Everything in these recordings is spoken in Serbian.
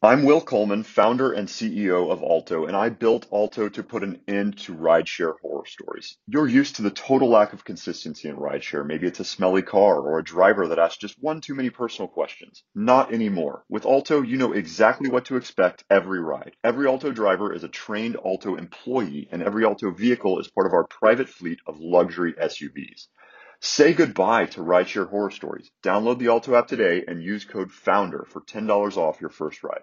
I'm Will Coleman, founder and CEO of Alto, and I built Alto to put an end to rideshare horror stories. You're used to the total lack of consistency in rideshare. Maybe it's a smelly car or a driver that asks just one too many personal questions. Not anymore. With Alto, you know exactly what to expect every ride. Every Alto driver is a trained Alto employee, and every Alto vehicle is part of our private fleet of luxury SUVs. Say goodbye to rideshare horror stories. Download the Alto app today and use code FOUNDER for $10 off your first ride.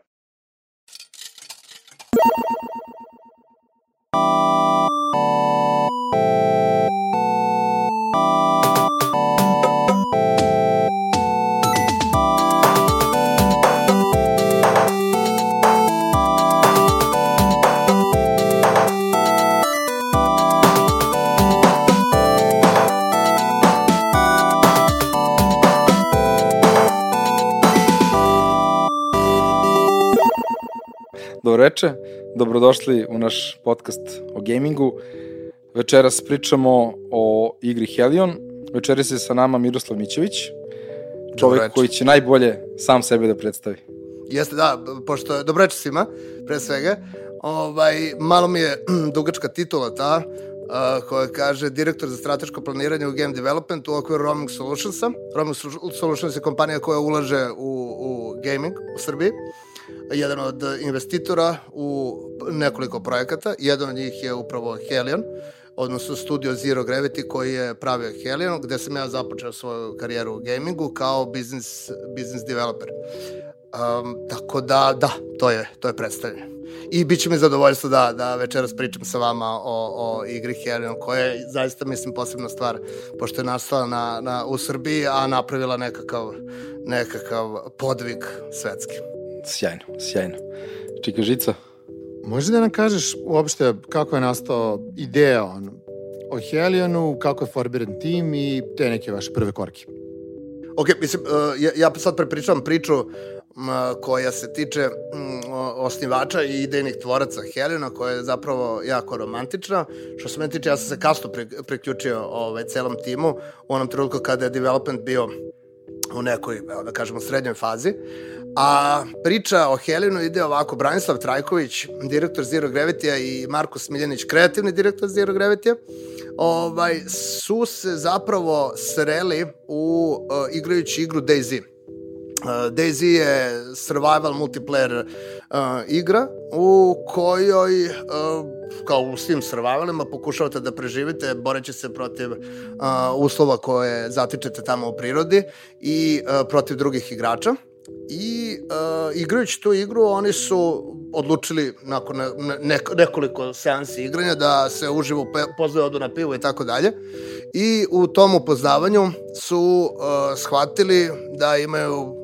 Dobroveče, dobrodošli u naš podcast o gamingu. Večeras pričamo o igri Helion. Večeras je sa nama Miroslav Mićević, čovek Dobroveče. koji će najbolje sam sebe da predstavi. Jeste, da, pošto, dobroveče svima, pre svega. Ovaj, malo mi je dugačka titula ta, uh, koja kaže direktor za strateško planiranje u game development u okviru Roaming Solutionsa. Roaming Solutions je kompanija koja ulaže u, u gaming u Srbiji. Jedan od investitora u nekoliko projekata. Jedan od njih je upravo Helion, odnosno studio Zero Gravity koji je pravio Helion, gde sam ja započeo svoju karijeru u gamingu kao business, business developer. Um, tako da, da, to je, to je predstavljanje. I bit će mi zadovoljstvo da, da večeras pričam sa vama o, o igri Helion, koja je zaista, mislim, posebna stvar, pošto je nastala na, na, u Srbiji, a napravila nekakav, nekakav podvig svetski. Sjajno, sjajno. Čika Žica, Možeš da nam kažeš uopšte kako je nastao ideja on, o Helionu, kako je formiran tim i te neke vaše prve korke? Ok, mislim, uh, ja, ja sad prepričavam priču koja se tiče osnivača i idejnih tvoraca Helena, koja je zapravo jako romantična. Što se mene tiče, ja sam se kasno pri, priključio ovaj, celom timu u onom trenutku kada je development bio u nekoj, evo da kažemo, srednjoj fazi. A priča o Helenu ide ovako, Branislav Trajković, direktor Zero Gravity-a i Marko Smiljanić, kreativni direktor Zero Gravity-a, ovaj, su se zapravo sreli u uh, igrajući igru DayZ. Uh, DayZ je survival multiplayer uh, igra u kojoj uh, kao u svim survivalima pokušavate da preživite boreći se protiv uh, uslova koje zatičete tamo u prirodi i uh, protiv drugih igrača i uh, igrajući tu igru oni su odlučili nakon ne, ne, nekoliko seansi igranja da se uživo pe- pozove odu na pivo i tako dalje i u tom upoznavanju su uh, shvatili da imaju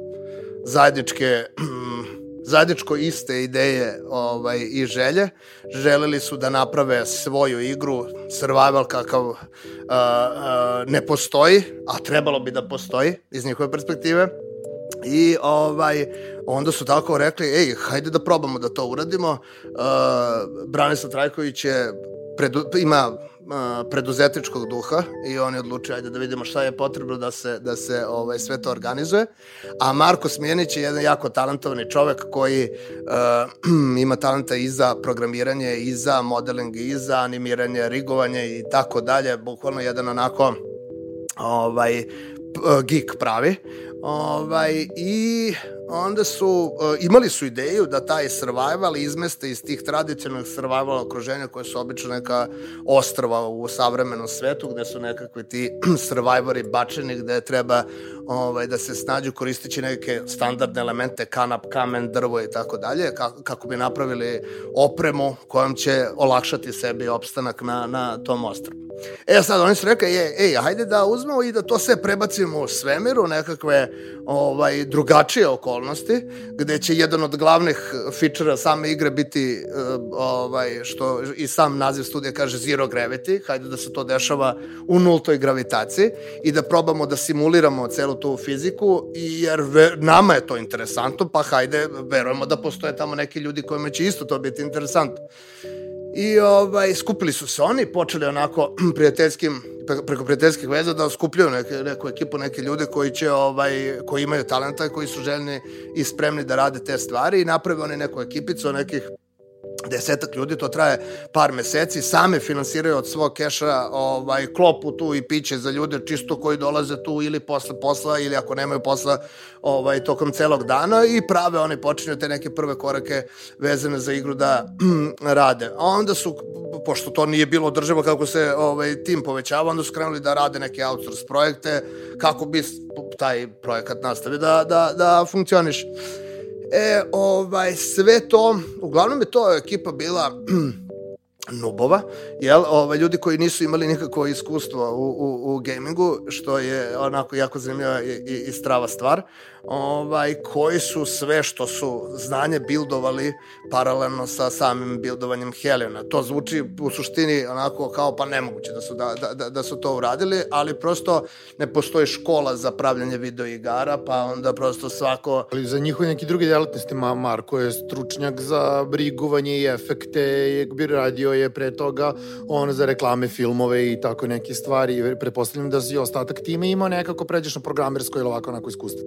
zajedničke zajedničko iste ideje ovaj, i želje. Želeli su da naprave svoju igru, survival kakav uh, uh, ne postoji, a trebalo bi da postoji iz njihove perspektive. I ovaj, onda su tako rekli, ej, hajde da probamo da to uradimo. Uh, Branislav Trajković je predu, ima uh, preduzetičkog duha i on je odlučio ajde da vidimo šta je potrebno da se, da se ovaj, sve to organizuje. A Marko Smjenić je jedan jako talentovani čovek koji uh, ima talenta i za programiranje, i za modeling, i za animiranje, rigovanje i tako dalje. Bukvalno jedan onako ovaj, geek pravi. Ovaj, I onda su, uh, imali su ideju da taj survival izmeste iz tih tradicionalnih survival okruženja koje su obično neka ostrava u savremenom svetu gde su nekakvi ti survivori bačeni gde treba ovaj, da se snađu koristeći neke standardne elemente, kanap, kamen, drvo i tako dalje, ka- kako bi napravili opremu kojom će olakšati sebi opstanak na, na tom ostrvu. E sad, oni su rekli, ej, ej, hajde da uzmemo i da to sve prebacimo u svemiru, nekakve ovaj, drugačije okolnosti, gde će jedan od glavnih fičera same igre biti, uh, ovaj, što i sam naziv studija kaže Zero Gravity, hajde da se to dešava u nultoj gravitaciji i da probamo da simuliramo celu tu fiziku, jer ve, nama je to interesantno, pa hajde, verujemo da postoje tamo neki ljudi kojima će isto to biti interesantno. I ovaj, skupili su se oni, počeli onako prijateljskim, preko prijateljskih veza da skupljaju neke, neku ekipu, neke ljude koji će, ovaj, koji imaju talenta, koji su željni i spremni da rade te stvari i naprave oni neku ekipicu nekih desetak ljudi, to traje par meseci, same finansiraju od svog keša ovaj, klopu tu i piće za ljude čisto koji dolaze tu ili posle posla ili ako nemaju posla ovaj, tokom celog dana i prave, oni počinju te neke prve korake vezane za igru da rade. A onda su, pošto to nije bilo održivo kako se ovaj, tim povećava, onda su krenuli da rade neke outsource projekte kako bi taj projekat nastavio da, da, da funkcioniše. E, ovaj, sve to, uglavnom je to ekipa bila nubova, jel, ovaj, ljudi koji nisu imali nikakvo iskustvo u, u, u gamingu, što je onako jako zanimljiva i, i, i strava stvar ovaj, koji su sve što su znanje bildovali paralelno sa samim bildovanjem Heliona. To zvuči u suštini onako kao pa nemoguće da su, da, da, da su to uradili, ali prosto ne postoji škola za pravljanje video igara, pa onda prosto svako... Ali za njihove neki drugi delatnosti, ma, Marko je stručnjak za brigovanje i efekte, je radio je pre toga on za reklame, filmove i tako neke stvari. Pretpostavljam da si ostatak time imao nekako pređeš na programersko ili ovako onako iskustvo.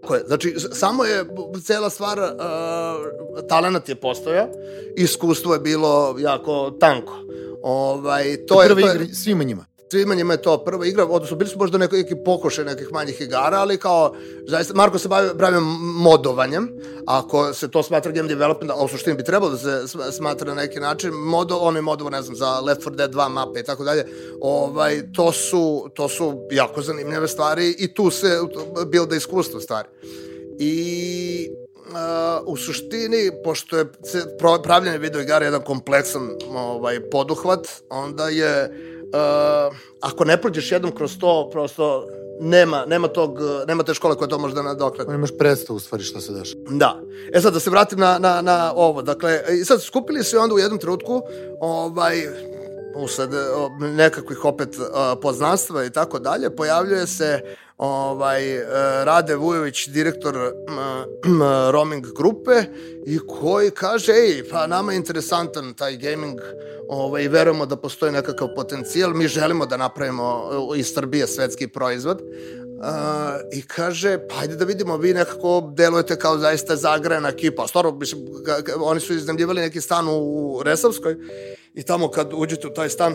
Tako je. Znači, samo je cela stvar, uh, talenat je postojao, iskustvo je bilo jako tanko. Ovaj, to je, Prve to je, igre svima njima. Svima njima je to prva igra, odnosno bili su možda neki, neki pokušaj nekih manjih igara, ali kao, zaista, Marko se bavi, bavi modovanjem, ako se to smatra game development, a u suštini bi trebalo da se smatra na neki način, modo, on je modovo, ne znam, za Left 4 Dead 2 mape i tako dalje, ovaj, to su, to su jako zanimljive stvari i tu se bilda iskustvo stvari. I Uh, u suštini, pošto je pravljanje video igara jedan kompleksan ovaj, poduhvat, onda je uh, ako ne prođeš jednom kroz to, prosto nema, nema, tog, nema te škole koja to može da nadoknadi. Imaš predstavu u stvari šta se dešava. Da. E sad da se vratim na, na, na ovo. Dakle, i sad skupili se onda u jednom trenutku ovaj, usled nekakvih opet poznanstva i tako dalje, pojavljuje se ovaj, e, Rade Vujović, direktor roaming grupe i koji kaže, ej, pa nama je interesantan taj gaming ovaj, verujemo da postoji nekakav potencijal, mi želimo da napravimo e, iz Srbije svetski proizvod. Uh, I kaže, pa ajde da vidimo, vi nekako delujete kao zaista zagrajena ekipa. Stvarno, mislim, oni su iznajmljivali neki stan u Resavskoj i tamo kad uđete u taj stan,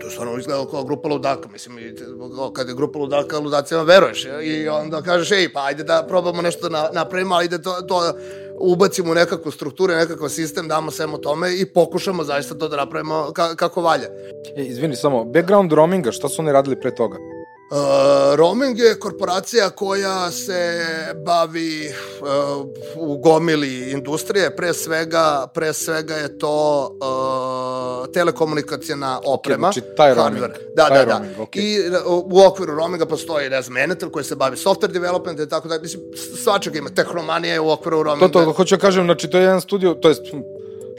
to stvarno izgledalo kao grupa ludaka, mislim, i, kad je grupa ludaka, ludacima veruješ, i onda kažeš, ej, pa ajde da probamo nešto da napravimo, ali da to, to ubacimo u nekakvu strukturu, nekakav sistem, damo svemo tome i pokušamo zaista to da napravimo ka, kako valja. E, izvini, samo, background roaminga, šta su oni radili pre toga? Uh, roaming je korporacija koja se bavi uh, u gomili industrije, pre svega, pre svega je to uh, telekomunikacijna oprema. Okay, znači taj roaming. Da, taj da, da. Roaming, okay. I u okviru roaminga postoji, ne znam, Enetel koji se bavi software development i tako da, mislim, svačega ima, tehnomanija je u okviru roaminga. To, to, hoću da kažem, znači to je jedan studio, to je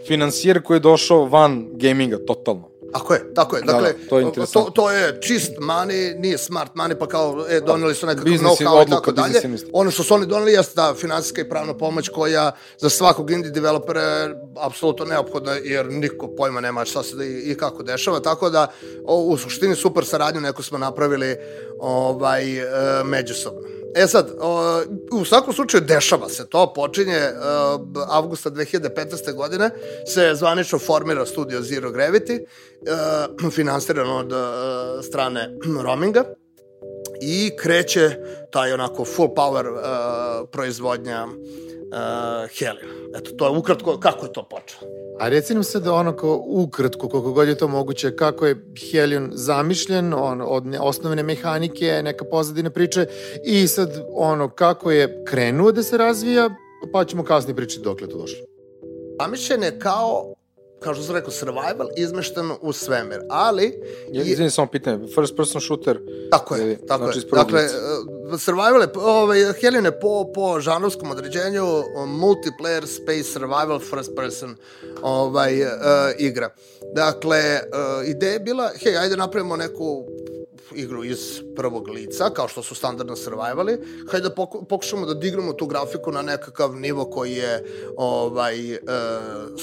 finansijer koji je došao van gaminga, totalno. Tako je, tako je. Da, dakle, da, to, je to, to je čist money, nije smart money, pa kao e, doneli su nekakav know-how i tako dalje. Ono što su oni doneli jeste ta finansijska i pravna pomoć koja za svakog indie developera je apsolutno neophodna jer niko pojma nema šta se da i, i kako dešava, tako da o, u suštini super saradnju neku smo napravili ovaj, e, međusobno. E sad, u svakom slučaju dešava se to, počinje uh, avgusta 2015. godine, se zvanično formira studio Zero Gravity, finansirano od uh, strane roaminga i kreće taj onako full power proizvodnja helija. Eto, to je ukratko kako je to počelo. A reci nam se ono kao ukratko, koliko god je to moguće, kako je Helion zamišljen, on, od ne, osnovne mehanike, neka pozadine priče i sad ono kako je krenuo da se razvija, pa ćemo kasnije pričati dokle to došlo. Zamišljen je kao kao što sam rekao, survival izmešten u svemir, ali... Ja, izvinim samo pitanje, first person shooter... Tako je, ili, tako znači, je. Dakle, uh, survival je, ovaj, Helion je po, po žanrovskom određenju multiplayer space survival first person ovaj, uh, igra. Dakle, uh, ideja je bila, hej, ajde napravimo neku igru iz prvog lica, kao što su standardno survivali, hajde da poku, pokušamo da dignemo tu grafiku na nekakav nivo koji je ovaj, e,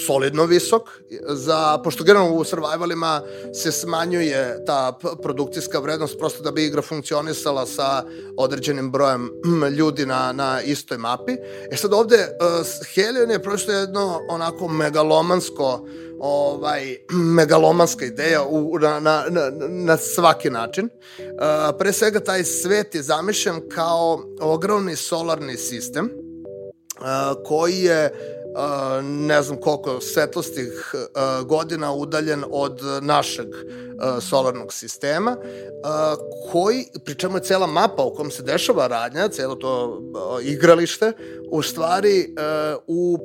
solidno visok, za, pošto generalno u survivalima se smanjuje ta produkcijska vrednost prosto da bi igra funkcionisala sa određenim brojem ljudi na, na istoj mapi. E sad ovde uh, Helion je prosto jedno onako megalomansko ovaj, megalomanska ideja u, na, na, na, na svaki način. Uh, pre svega taj svet je zamišljen kao ogromni solarni sistem uh, koji je Uh, ne znam koliko svetlostih uh, godina udaljen od našeg uh, solarnog sistema, koji, pri čemu je cela mapa u kom se dešava radnja, celo to igralište, u stvari u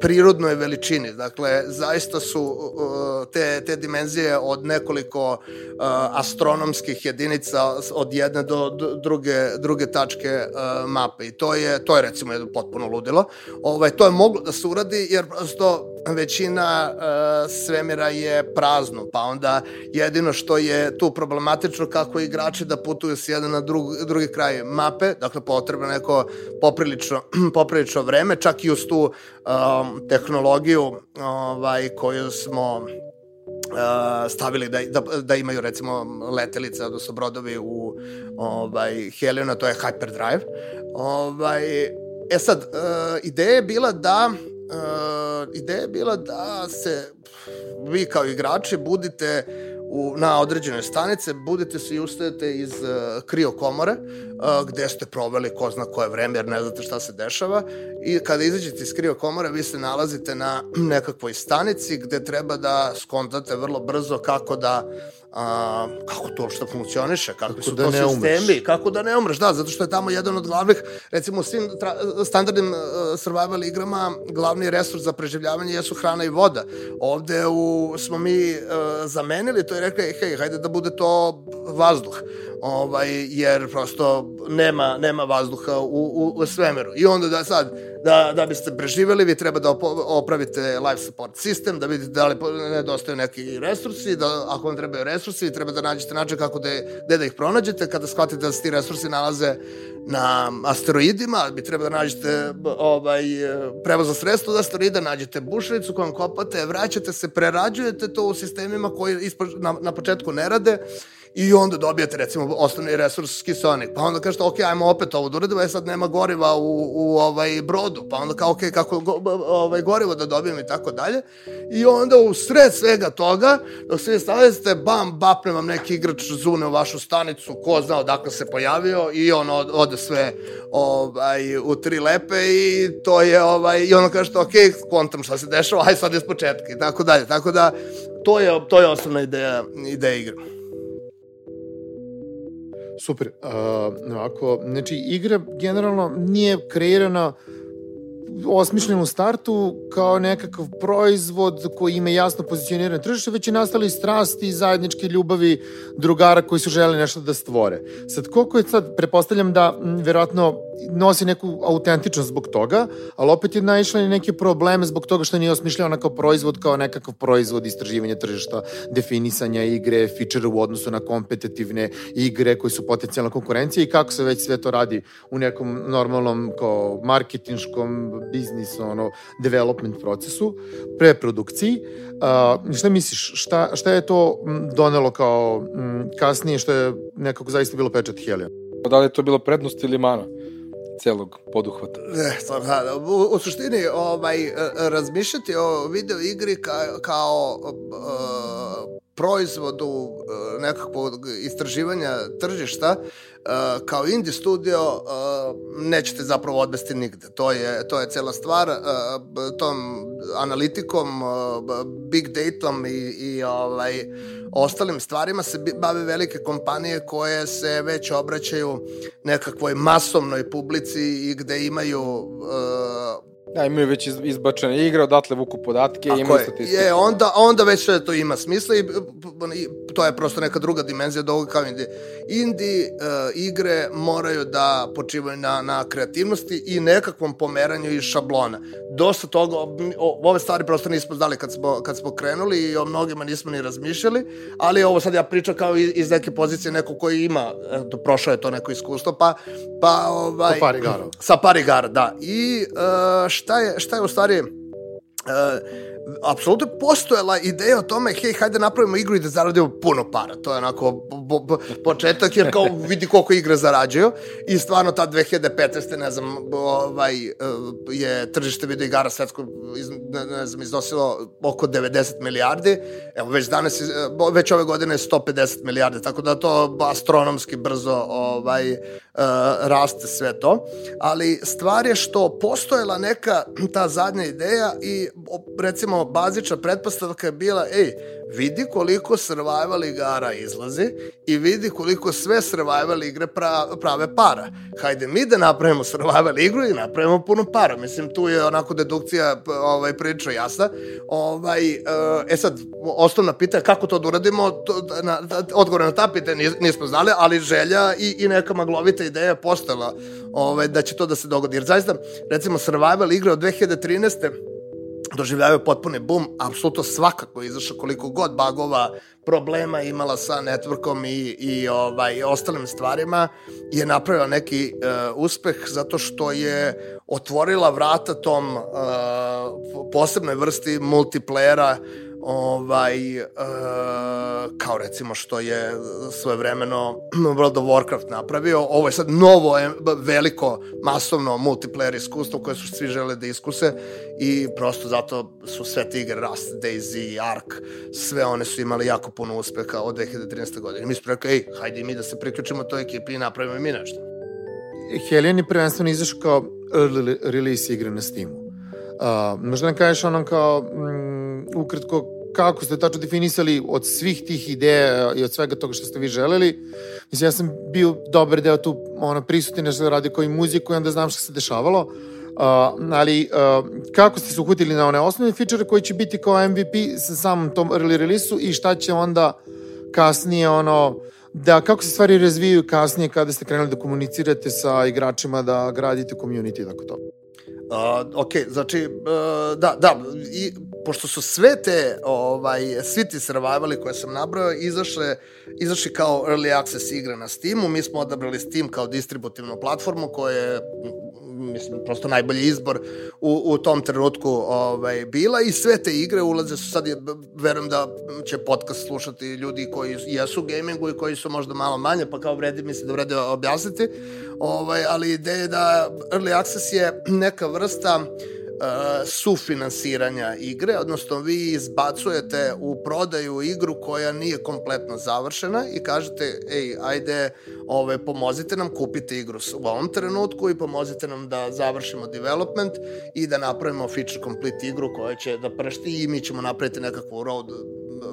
prirodnoj veličini. Dakle, zaista su uh, te, te dimenzije od nekoliko uh, astronomskih jedinica od jedne do druge, druge tačke uh, mape. I to je, to je recimo jedno potpuno ludilo. Ovaj, to je moglo da se uradi jer prosto većina svemira je prazno, pa onda jedino što je tu problematično kako igrači da putuju s jedan na drug, drugi kraj mape, dakle potrebno neko poprilično, poprilično vreme, čak i uz tu um, tehnologiju ovaj, koju smo uh, stavili da, da, da imaju recimo letelice, odnosno brodovi u ovaj, Heliona, to je Hyperdrive. Ovaj, e sad, uh, ideja je bila da uh, ideja je bila da se vi kao igrači budite u, na određene stanice, budete se i ustajete iz uh, krio komore, uh, gde ste proveli ko zna koje vreme, jer ne znate šta se dešava. I kada izađete iz krio komore, vi se nalazite na nekakvoj stanici gde treba da skontate vrlo brzo kako da a, kako to uopšte funkcioniše, kako, kako su da to sistemi, umreš. kako da ne umreš, da, zato što je tamo jedan od glavnih, recimo u svim standardnim uh, survival igrama, glavni resurs za preživljavanje jesu hrana i voda. Ovde u, smo mi uh, zamenili to i rekli, hej, hajde da bude to vazduh, ovaj, jer prosto nema, nema vazduha u, u, u svemiru. I onda da sad, da, da biste preživeli, vi treba da opravite life support sistem, da vidite da li nedostaju neki resursi, da ako vam trebaju resursi, treba da nađete način kako da, da, da ih pronađete, kada shvatite da se ti resursi nalaze na asteroidima, bi treba da nađete ovaj, prevozno sredstvo za asteroida, nađete bušaricu kojom kopate, vraćate se, prerađujete to u sistemima koji na, na početku ne rade i onda dobijate recimo osnovni resurs kiselnik. Pa onda kažete, ok, ajmo opet ovo da uradimo, je sad nema goriva u, u ovaj brodu, pa onda kao, ok, kako go, ovaj, gorivo da dobijem i tako dalje. I onda u sred svega toga, dok se vi stavljate, bam, bapne vam neki igrač zune u vašu stanicu, ko zna odakle se pojavio i on od, ode sve ovaj, u tri lepe i to je, ovaj, i onda kažete, ok, kontam šta se dešava, aj sad s početka i tako dalje. Tako da, to je, to je osnovna ideja, ideja igre. Super. Uh, ako, znači, igra generalno nije kreirana osmišljen u startu kao nekakav proizvod koji ima jasno pozicionirane tržište, već je nastali strasti, zajedničke ljubavi drugara koji su želi nešto da stvore. Sad, koliko je sad, prepostavljam da m, verovatno nosi neku autentičnost zbog toga, ali opet je naišla i neke probleme zbog toga što nije osmišljena kao proizvod, kao nekakav proizvod istraživanja tržišta, definisanja igre, feature u odnosu na kompetitivne igre koji su potencijalna konkurencija i kako se već sve to radi u nekom normalnom kao marketinškom biznis, ono, development procesu, preprodukciji. Uh, šta misliš, šta, šta je to donelo kao m, kasnije što je nekako zaista bilo pečat Helion? Da li je to bilo prednost ili mana? celog poduhvata. Ne, da, u, u suštini ovaj, razmišljati o video igri ka, kao uh, proizvodu uh, nekakvog istraživanja tržišta uh, kao indie studio uh, nećete zapravo odvesti nigde. To je, to je cela stvar. Uh, tom analitikom, uh, big datom i, i ovaj, ostalim stvarima se bave velike kompanije koje se već obraćaju nekakvoj masovnoj publici i gde imaju uh, Da, imaju već izbačene igre, odatle vuku podatke i imaju statistike. Je, onda, onda već sve to ima smisla i, i to je prosto neka druga dimenzija od ovoga kao indie. Indie uh, igre moraju da počivaju na, na kreativnosti i nekakvom pomeranju iz šablona. dosta toga, o, ove stvari prosto nismo znali kad smo, kad smo krenuli i o mnogima nismo ni razmišljali, ali ovo sad ja pričam kao iz, iz neke pozicije neko koji ima, eto, prošao je to neko iskustvo, pa, pa ovaj... Sa par igara. Sa par igara, da. I uh, šta, je, šta je u stvari... Uh, apsolutno postojala ideja o tome, hej, hajde napravimo igru i da zaradimo puno para. To je onako početak, jer kao vidi koliko igre zarađuju. I stvarno ta 2015. ne znam, ovaj, je tržište video igara svetsko, iz, ne, ne znam, iznosilo oko 90 milijardi. Evo, već danas, već ove godine je 150 milijardi, tako da to astronomski brzo ovaj, raste sve to. Ali stvar je što postojala neka ta zadnja ideja i recimo bazična pretpostavka je bila, ej, vidi koliko survival igara izlazi i vidi koliko sve survival igre pra, prave para. Hajde mi da napravimo survival igru i napravimo puno para. Mislim, tu je onako dedukcija ovaj, priča jasna. Ovaj, eh, e sad, osnovna pitanja kako to da uradimo, to, na, odgovor na ta pitanja nismo znali, ali želja i, i neka maglovita ideja je postala ovaj, da će to da se dogodi. Jer zaista, recimo, survival igre od 2013 doživljavaju potpuni boom, apsolutno svakako izašao koliko god bagova, problema imala sa networkom i, i ovaj, ostalim stvarima, je napravila neki uh, uspeh zato što je otvorila vrata tom uh, posebnoj vrsti multiplayera ovaj, uh, kao recimo što je svojevremeno World of Warcraft napravio. Ovo je sad novo, veliko, masovno multiplayer iskustvo koje su svi žele da iskuse i prosto zato su sve te igre Rust, DayZ, Ark, sve one su imali jako puno uspeha od 2013. godine. Mi smo rekli, ej, hajde mi da se priključimo toj ekipi i napravimo mi nešto. Helion je prvenstveno izašao kao early release igre na Steamu. Uh, možda nam kažeš onom kao mm, ukratko kako ste tačno definisali od svih tih ideja i od svega toga što ste vi želeli. Mislim, ja sam bio dobar deo tu ono, prisutin, nešto radi koji muziku i onda znam što se dešavalo. Uh, ali uh, kako ste se uhutili na one osnovne feature koji će biti kao MVP sa samom tom early release-u i šta će onda kasnije ono da kako se stvari razvijaju kasnije kada ste krenuli da komunicirate sa igračima, da gradite community i tako to. Uh, ok, znači, uh, da, da, i, pošto su sve te, ovaj, svi ti survivali koje sam nabrao, izašle, izašli kao early access igre na Steamu, mi smo odabrali Steam kao distributivnu platformu koja je mislim, prosto najbolji izbor u, u tom trenutku ovaj, bila. I sve te igre ulaze su sad, verujem da će podcast slušati ljudi koji jesu u gamingu i koji su možda malo manje, pa kao vredi, mislim da vredi objasniti, ovaj, ali ideja je da Early Access je neka vrsta uh, sufinansiranja igre, odnosno vi izbacujete u prodaju igru koja nije kompletno završena i kažete, ej, ajde, ove, pomozite nam, kupite igru u ovom trenutku i pomozite nam da završimo development i da napravimo feature complete igru koja će da pršti i mi ćemo napraviti nekakvu road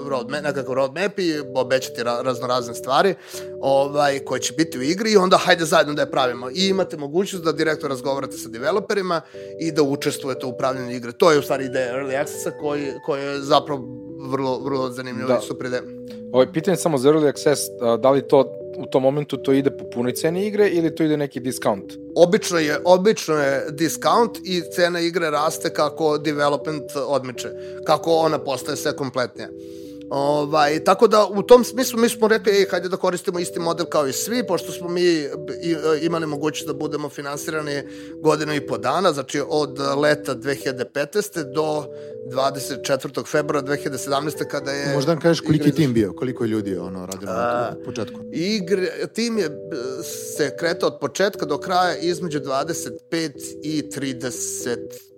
roadmap, nekakav roadmap i obećati ra, raznorazne stvari ovaj, koje će biti u igri i onda hajde zajedno da je pravimo. I imate mogućnost da direktno razgovarate sa developerima i da učestvujete u upravljanju igre. To je u stvari ideja Early Accessa koji, koji je zapravo vrlo, vrlo zanimljivo da. i super ideja. Ovo je pitanje samo za Early Access, da li to u tom momentu to ide po punoj ceni igre ili to ide neki discount? Obično je, obično je discount i cena igre raste kako development odmiče, kako ona postaje sve kompletnija. Ovaj, tako da u tom smislu mi smo rekli, ej, hajde da koristimo isti model kao i svi, pošto smo mi imali mogućnost da budemo finansirani godinu i po dana, znači od leta 2015. do 24. februara 2017. kada je... Možda nam kažeš koliki je tim bio, koliko je ljudi ono radilo na početku? Igre, tim je se kretao od početka do kraja između 25 i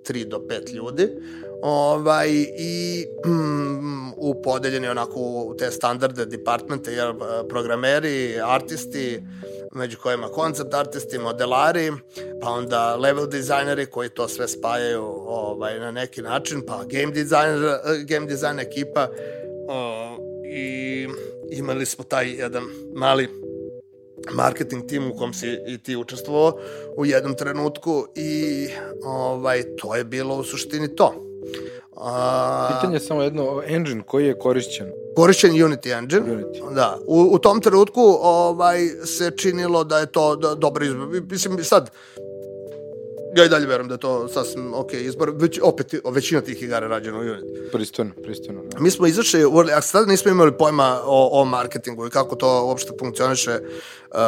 33 do 5 ljudi. Ovaj, I mm, upodeljeni onako u te standarde departmente, jer programeri, artisti, među kojima koncept artisti, modelari, pa onda level dizajneri koji to sve spajaju ovaj, na neki način, pa game designer, game design ekipa o, i imali smo taj jedan mali marketing tim u kom si i ti učestvovao u jednom trenutku i ovaj, to je bilo u suštini to. A... Pitanje je samo jedno, engine koji je korišćen? Korišćen Unity engine. Unity. Da. U, u tom trenutku ovaj, se činilo da je to da, dobro izbor. Mislim, sad, ja i dalje verujem da je to sasvim ok izbor. Već, opet, većina tih igara rađena u Unity. Pristojno, pristojno. Da. Mi smo izašli u Early Access, tada nismo imali pojma o, o marketingu i kako to uopšte funkcioniše uh,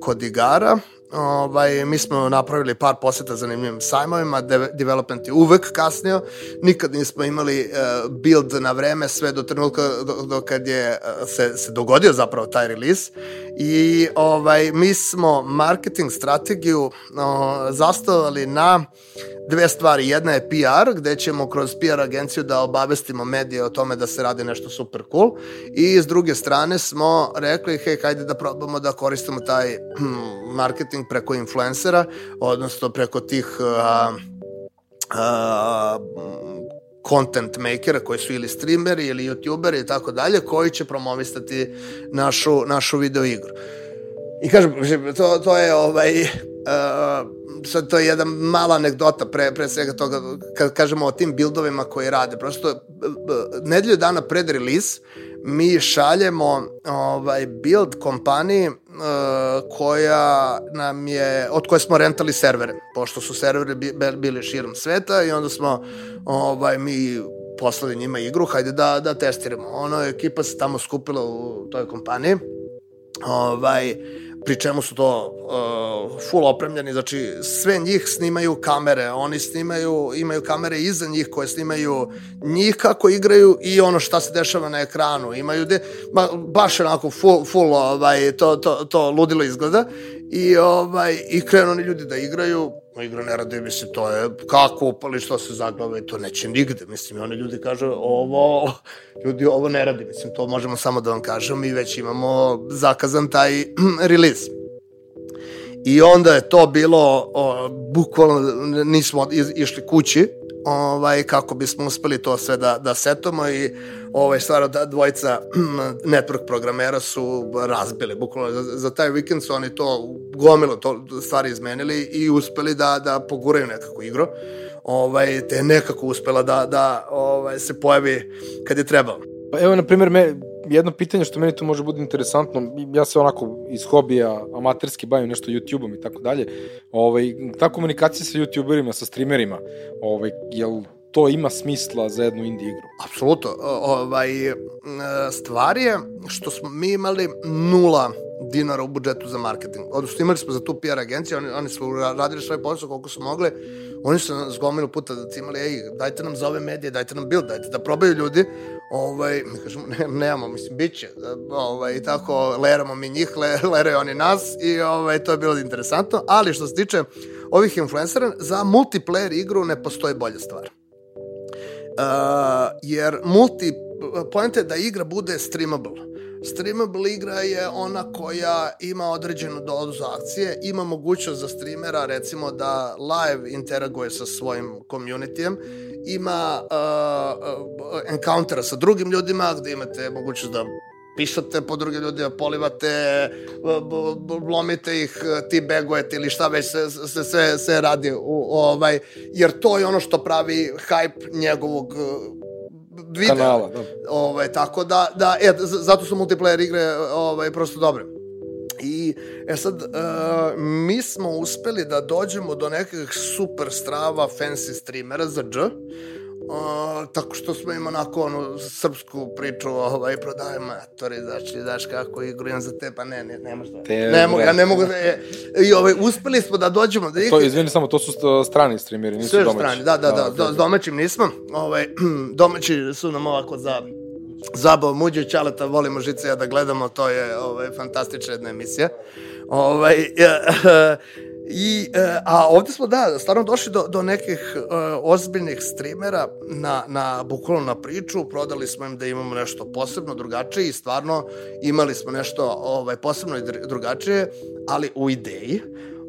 kod igara. Ovaj, mi smo napravili par poseta zanimljivim sajmovima, de development je uvek kasnio, nikad nismo imali uh, build na vreme sve do trenutka do, do kad je uh, se, se dogodio zapravo taj release i ovaj, mi smo marketing strategiju uh, zastavili na dve stvari. Jedna je PR, gde ćemo kroz PR agenciju da obavestimo medije o tome da se radi nešto super cool. I s druge strane smo rekli, hej, hajde da probamo da koristimo taj hm, marketing preko influencera, odnosno preko tih uh, uh, content makera koji su ili streameri ili youtuberi i tako dalje, koji će promovistati našu, našu video igru. I kažem, to, to je ovaj, uh, sad to je jedna mala anegdota pre, pre svega toga, kad kažemo o tim bildovima koji rade, prosto nedelju dana pred release mi šaljemo ovaj build kompaniji koja nam je, od koje smo rentali servere, pošto su servere bili širom sveta i onda smo ovaj, mi poslali njima igru, hajde da, da testiramo. Ono, ekipa se tamo skupila u toj kompaniji, ovaj, pri čemu su to uh, full opremljeni, znači sve njih snimaju kamere, oni snimaju, imaju kamere iza njih koje snimaju njih kako igraju i ono šta se dešava na ekranu, imaju de, ba, baš onako full, full ovaj, to, to, to ludilo izgleda. I, ovaj, i krenu oni ljudi da igraju, igra ne radi, mislim, to je kako upali, što se zaglave, to neće nigde, mislim, i oni ljudi kažu, ovo, ljudi, ovo ne radi, mislim, to možemo samo da vam kažemo, mi već imamo zakazan taj release. I onda je to bilo, o, bukvalno nismo išli kući, ovaj, kako bismo uspeli to sve da, da setamo i ovaj, stvarno da dvojica network programera su razbili, bukvalno za, za taj vikend su oni to gomilo to stvari izmenili i uspeli da, da poguraju nekakvu igru ovaj, te nekako uspela da, da ovaj, se pojavi kad je trebalo. Pa evo, na primjer, me, jedno pitanje što meni tu može biti interesantno, ja se onako iz hobija amaterski bavim nešto YouTube-om i tako dalje, ovaj, ta komunikacija sa YouTuberima, sa streamerima, ovaj, jel to ima smisla za jednu indie igru? Apsolutno. Ovaj, stvar je što smo mi imali nula dinara u budžetu za marketing. Odnosno imali smo za tu PR agenciju, oni, oni su radili svoj posao koliko su mogli, oni su nas gomilu puta da cimali, ej, dajte nam za ove medije, dajte nam build, dajte da probaju ljudi. Ovaj, mi kažemo, ne, nemamo, mislim, bit će. Ovaj, I tako leramo mi njih, le, leraju oni nas i ovaj, to je bilo interesantno. Ali što se tiče ovih influencera, za multiplayer igru ne postoji bolja stvar. Uh, jer multi, pojente je da igra bude streamable. Streamable igra je ona koja ima određenu dozu akcije, ima mogućnost za streamera recimo da live interaguje sa svojim communityjem, ima uh, uh, encountera sa drugim ljudima gde imate mogućnost da pišate po druge ljude, polivate, lomite ih, ti begujete ili šta već se, se, se, se radi u, ovaj, jer to je ono što pravi hype njegovog videa. Kanala, da. Ovaj, tako da, da e, zato su multiplayer igre ovaj, prosto dobre. I, e sad, uh, mi smo uspeli da dođemo do nekih super strava fancy streamera za dž, O, tako što smo im onako onu srpsku priču ovaj, prodaje matori, znači, znaš kako igrujem za te, pa ne, ne, ne možda. Te, ne mogu, ja ne mogu da, je, i ovaj, uspeli smo da dođemo da ih... To, izvini samo, to su strani streameri, nisu Sve domaći. strani, da, da, da, da, da domaćim nismo, ovaj, domaći su nam ovako za zabav muđe čaleta, volimo žice ja da gledamo, to je ovaj, fantastična jedna emisija. Ovaj, I, e, a ovde smo, da, stvarno došli do, do nekih uh, ozbiljnih streamera na, na, bukvalno na priču, prodali smo im da imamo nešto posebno drugačije i stvarno imali smo nešto ovaj, posebno i drugačije, ali u ideji.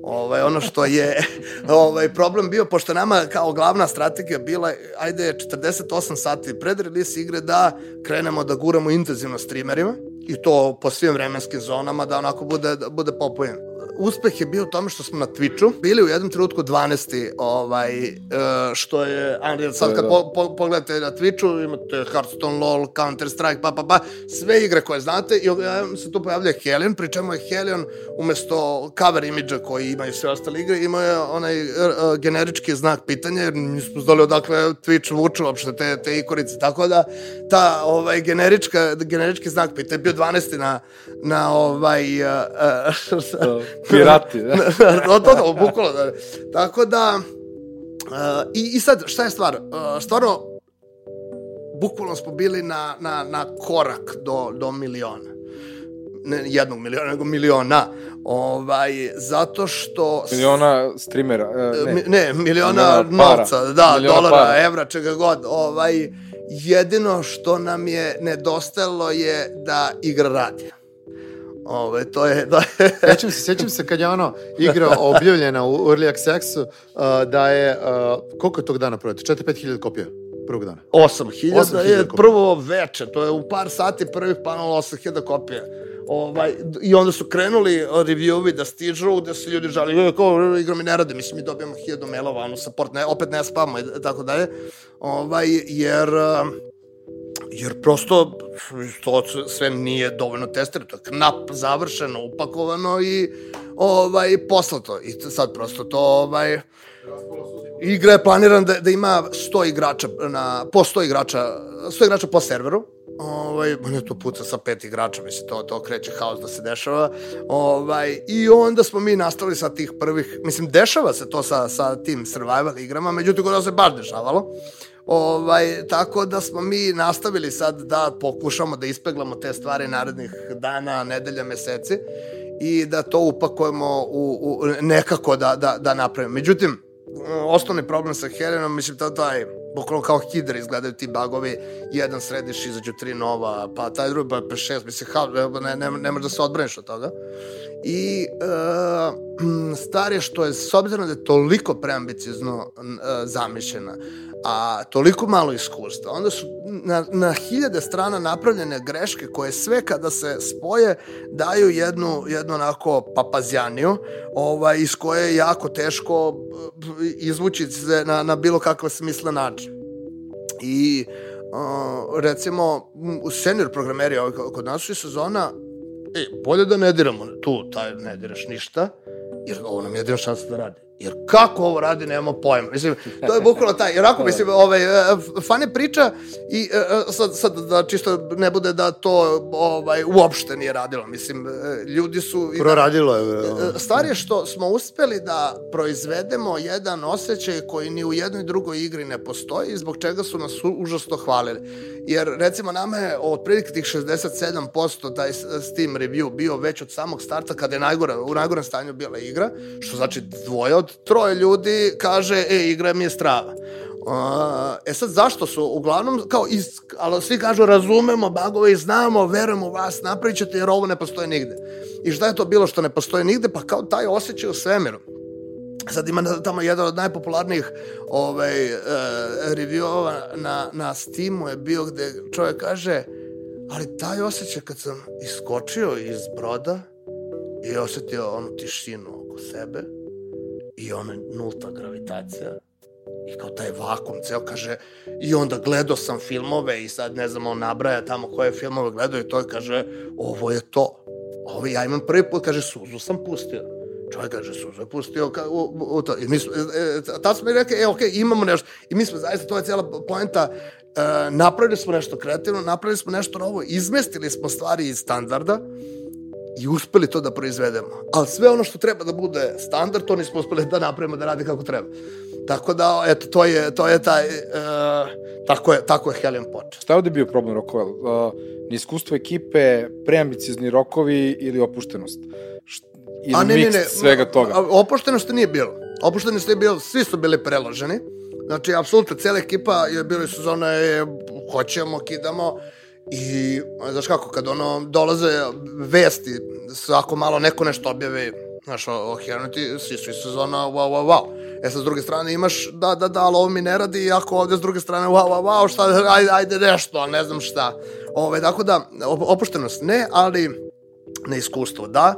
Ovaj, ono što je ovaj, problem bio, pošto nama kao glavna strategija bila, ajde 48 sati pred release igre da krenemo da guramo intenzivno streamerima i to po svim vremenskim zonama da onako bude, da bude popujem uspeh je bio u tome što smo na Twitchu bili u jednom trenutku 12. Ovaj, uh, što je Unreal. Sad kad Da. po, po, pogledate na Twitchu, imate Hearthstone, LoL, Counter Strike, pa, pa, pa, sve igre koje znate i ja, se tu pojavlja Helion, pri čemu je Helion umesto cover imidža koji imaju sve ostale igre, imao je onaj uh, generički znak pitanja, jer nismo znali odakle Twitch vuče uopšte te, te ikorice, tako da ta ovaj, generička, generički znak pitanja je bio 12. na, na ovaj... Uh, uh, Pirati, da. to, to, to, bukvalo, da. Tako da, uh, i, i sad, šta je stvar? Uh, stvarno, bukvalno smo bili na, na, na korak do, do miliona. Ne jednog miliona, nego miliona. Ovaj, zato što... Miliona streamera. e, Mi- Ne. ne, miliona Miliona para. novca, da, Miliona dolara, para. evra, čega god. Ovaj, jedino što nam je nedostajalo je da igra radi. Ove, to je, da Sećam se, sećam se kad je ono igra objavljena u Early Accessu, uh, da je, uh, koliko je tog dana prodato? 4-5 hiljada kopija prvog dana. 8000 8.000 je kopija. prvo veče, to je u par sati prvih panela 8000 kopija. Ovaj, I onda su krenuli reviewovi da stižu, da se ljudi žali, "E, kao igra mi ne rade, mislim mi dobijamo 1000 mailova, ono support, ne, opet ne spamo i tako dalje. Ovaj, jer um, jer prosto to sve nije dovoljno testirano, to je knap završeno, upakovano i ovaj, poslato. I sad prosto to ovaj, igra je planiran da, da ima 100 igrača na, po 100 igrača, 100 igrača po serveru. Ovaj, on je to puca sa pet igrača, mislim, to, to kreće haos da se dešava. Ovaj, I onda smo mi nastavili sa tih prvih, mislim, dešava se to sa, sa tim survival igrama, međutim, kod nas se baš dešavalo. Ovaj, tako da smo mi nastavili sad da pokušamo da ispeglamo te stvari narednih dana, nedelja, meseci i da to upakujemo u, u nekako da, da, da napravimo. Međutim, osnovni problem sa Helenom, mislim, to taj, bukvalno kao hidra izgledaju ti bagovi, jedan središ, izađu tri nova, pa taj drugi, pa pa šest, mislim, ha, ne, ne, ne možeš da se odbraniš od toga. I e, stvar je što je, s obzirom da je toliko preambiciozno n- e, zamišljena, a toliko malo iskustva, onda su na, na hiljade strana napravljene greške koje sve kada se spoje daju jednu, jednu onako papazjaniju ovaj, iz koje je jako teško e, izvući se na, na bilo kakav smislen način. I uh, recimo senior programeri ovaj, kod nas je sezona e, bolje da ne diramo tu, taj ne diraš ništa, jer ovo nam je jedina šansa da radi. Jer kako ovo radi, nemamo pojma. Mislim, to je bukvalno taj, jer ako, mislim, ovaj, e, fane priča i e, e, sad, sad da čisto ne bude da to ovaj, uopšte nije radilo. Mislim, e, ljudi su... i da- Proradilo je. E, Stvar je što smo uspeli da proizvedemo jedan osjećaj koji ni u jednoj drugoj igri ne postoji i zbog čega su nas užasno hvalili. Jer recimo nama je otprilike tih 67% taj s- Steam review bio već od samog starta kada je najgore, u najgorem stanju bila igra, što znači dvoje od troje ljudi kaže, e, igra mi je strava. Uh, e sad, zašto su? Uglavnom, kao, iz, ali svi kažu, razumemo bagove i znamo, verujemo u vas, napravit ćete jer ovo ne postoji nigde. I šta je to bilo što ne postoji nigde? Pa kao taj osjećaj u svemiru. Sad ima tamo jedan od najpopularnijih ovaj, uh, reviewova na, na Steamu je bio gde čovjek kaže ali taj osjećaj kad sam iskočio iz broda i osetio onu tišinu oko sebe i ona nulta gravitacija. I kao taj vakum ceo kaže i onda gledao sam filmove i sad ne znam on nabraja tamo koje filmove gledao i to je kaže ovo je to. Ovo ja imam prvi put kaže suzu sam pustio. Čovjek kaže suzu je pustio ka, u, u, to. I mi smo, e, e, tad smo i rekli e okej imamo nešto. I mi smo zaista to je cijela poenta e, napravili smo nešto kreativno napravili smo nešto novo izmestili smo stvari iz standarda i uspeli to da proizvedemo. Ali sve ono što treba da bude standard, to nismo uspeli da napravimo da radi kako treba. Tako da, eto, to je, to je taj, uh, tako je, tako je Helion počeo. Šta je ovde bio problem rokova? Uh, neiskustvo ekipe, preambiciozni rokovi ili opuštenost? Št, ili A ne, ne, miks ne, svega toga? a, Opuštenosti nije bilo. Opuštenosti je bilo, svi su bili preloženi. Znači, apsolutno, cela ekipa je bila sezona je, hoćemo, kidamo, I, znaš kako, kad ono, dolaze vesti, svako malo neko nešto objavi, znaš, o, o Heroniti, svi su sezona, wow, wow, wow. E sad, s druge strane, imaš, da, da, da, ali ovo mi ne radi, ako ovde s druge strane, wow, wow, wow, šta, ajde, ajde nešto, ali ne znam šta. Ove, tako da, op- opuštenost ne, ali neiskustvo da.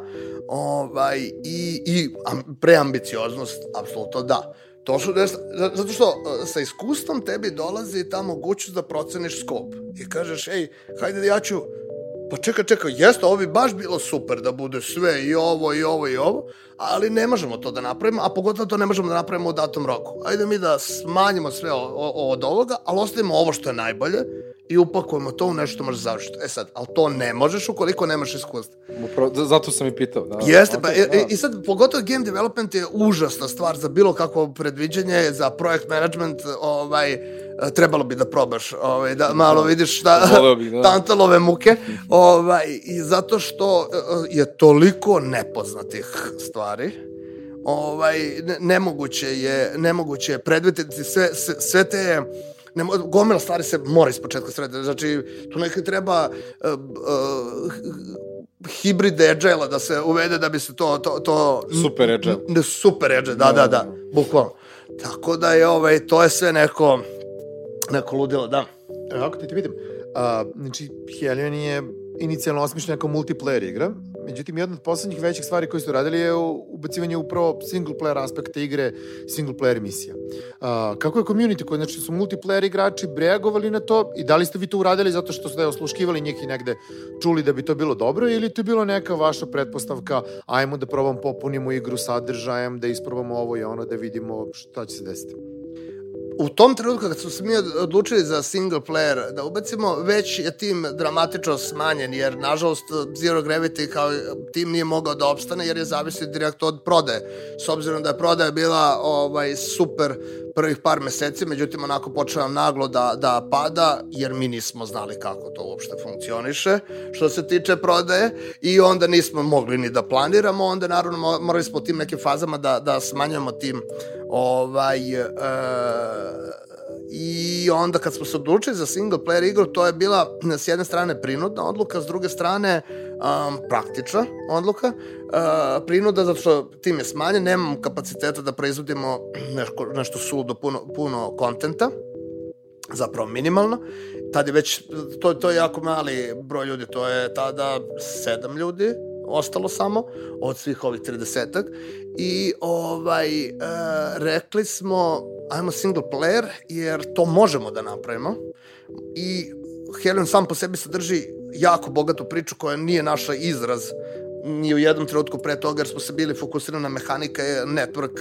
ovaj, i, i am, preambicioznost, apsolutno da. To su nešto, zato što uh, sa iskustvom tebi dolazi ta mogućnost da proceniš skop. I kažeš, ej, hajde da ja ću Pa čekaj, čekaj, jeste, ovo bi baš bilo super da bude sve i ovo i ovo i ovo, ali ne možemo to da napravimo, a pogotovo to ne možemo da napravimo u datom roku. Ajde mi da smanjimo sve o, o, od ovoga, ali ostavimo ovo što je najbolje i upakujemo to u nešto što može završiti. E sad, ali to ne možeš ukoliko nemaš iskustva. Zato sam i pitao. Da, Jeste, pa okay, i, i sad pogotovo game development je užasna stvar za bilo kakvo predviđanje, za projekt management, ovaj, trebalo bi da probaš, ovaj, da malo vidiš šta, bih, da. tantalove muke, ovaj, i zato što eh, je toliko nepoznatih stvari, ovaj, ne, nemoguće je, nemoguće je predvideti sve, sve, sve te ne, gomila stvari se mora iz početka srediti. Znači, tu nekaj treba uh, uh, hibrid agile da se uvede da bi se to... to, to Super agile. Ne, super agile, da, da, da, bukvalno. Tako da je, ovaj, to je sve neko, neko ludilo, da. Evo, ako ti te vidim, a, znači, Helion je inicijalno osmišljena kao multiplayer igra, međutim, jedna od poslednjih većih stvari koje su radili je ubacivanje upravo single player aspekta igre, single player misija. A, kako je community koji, znači, su multiplayer igrači reagovali na to i da li ste vi to uradili zato što ste osluškivali njih i negde čuli da bi to bilo dobro ili to je bilo neka vaša pretpostavka, ajmo da probam popunimo igru sadržajem, da isprobamo ovo i ono, da vidimo šta će se desiti? U tom trenutku kad se mi odlučili za single player da ubacimo, već je tim dramatično smanjen, jer nažalost Zero Gravity kao tim nije mogao da opstane jer je zavisio direktno od prodaje. S obzirom da je prodaja bila ovaj super prvih par meseci, međutim onako počela naglo da, da pada, jer mi nismo znali kako to uopšte funkcioniše, što se tiče prodaje, i onda nismo mogli ni da planiramo, onda naravno morali smo tim nekim fazama da, da smanjamo tim ovaj, e, i onda kad smo se odlučili za single player igru, to je bila s jedne strane prinudna odluka, s druge strane um, praktična odluka. Uh, prinuda zato što tim je smanjen, nemam kapaciteta da proizvodimo nešto, nešto suludo puno, puno kontenta zapravo minimalno. Tad je već, to, to je jako mali broj ljudi, to je tada sedam ljudi, ostalo samo od svih ovih 30 i ovaj e, rekli smo ajmo single player jer to možemo da napravimo i Helion sam po sebi sadrži jako bogatu priču koja nije naša izraz ni u jednom trenutku pre toga jer smo se bili fokusirani na mehanike, network,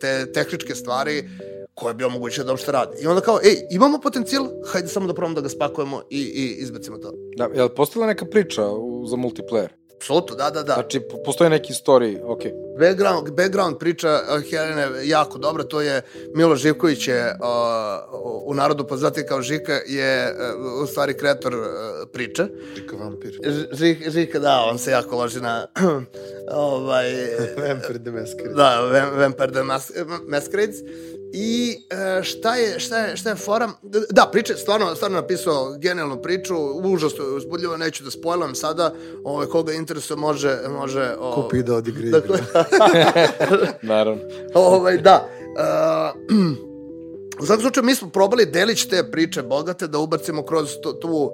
te tehničke stvari koje bi omogućio da uopšte radi. I onda kao, ej, imamo potencijal, hajde samo da probamo da ga spakujemo i, i izbacimo to. Da, je li postala neka priča u, za multiplayer? Apsolutno, da, da, da. Znači, postoji neki story, ok. Background, background priča uh, Helene jako dobra, to je Milo Živković je uh, u narodu poznati kao Žika, je uh, u stvari kreator uh, priče. Žika vampir. Ž, Žika, da, on se jako loži na ovaj... Vampire the Masquerade. Da, Vampire the Masquerade. I e, šta je, šta je, šta je fora? Da, priče, stvarno, stvarno napisao genijalnu priču, užasno uzbudljivo, neću da spojlam sada, ovaj, koga interesuje može, može... O, Kupi da odigra dakle, Naravno. ovaj, da. Uh, u svakom slučaju, mi smo probali delić te priče bogate da ubacimo kroz tu, tu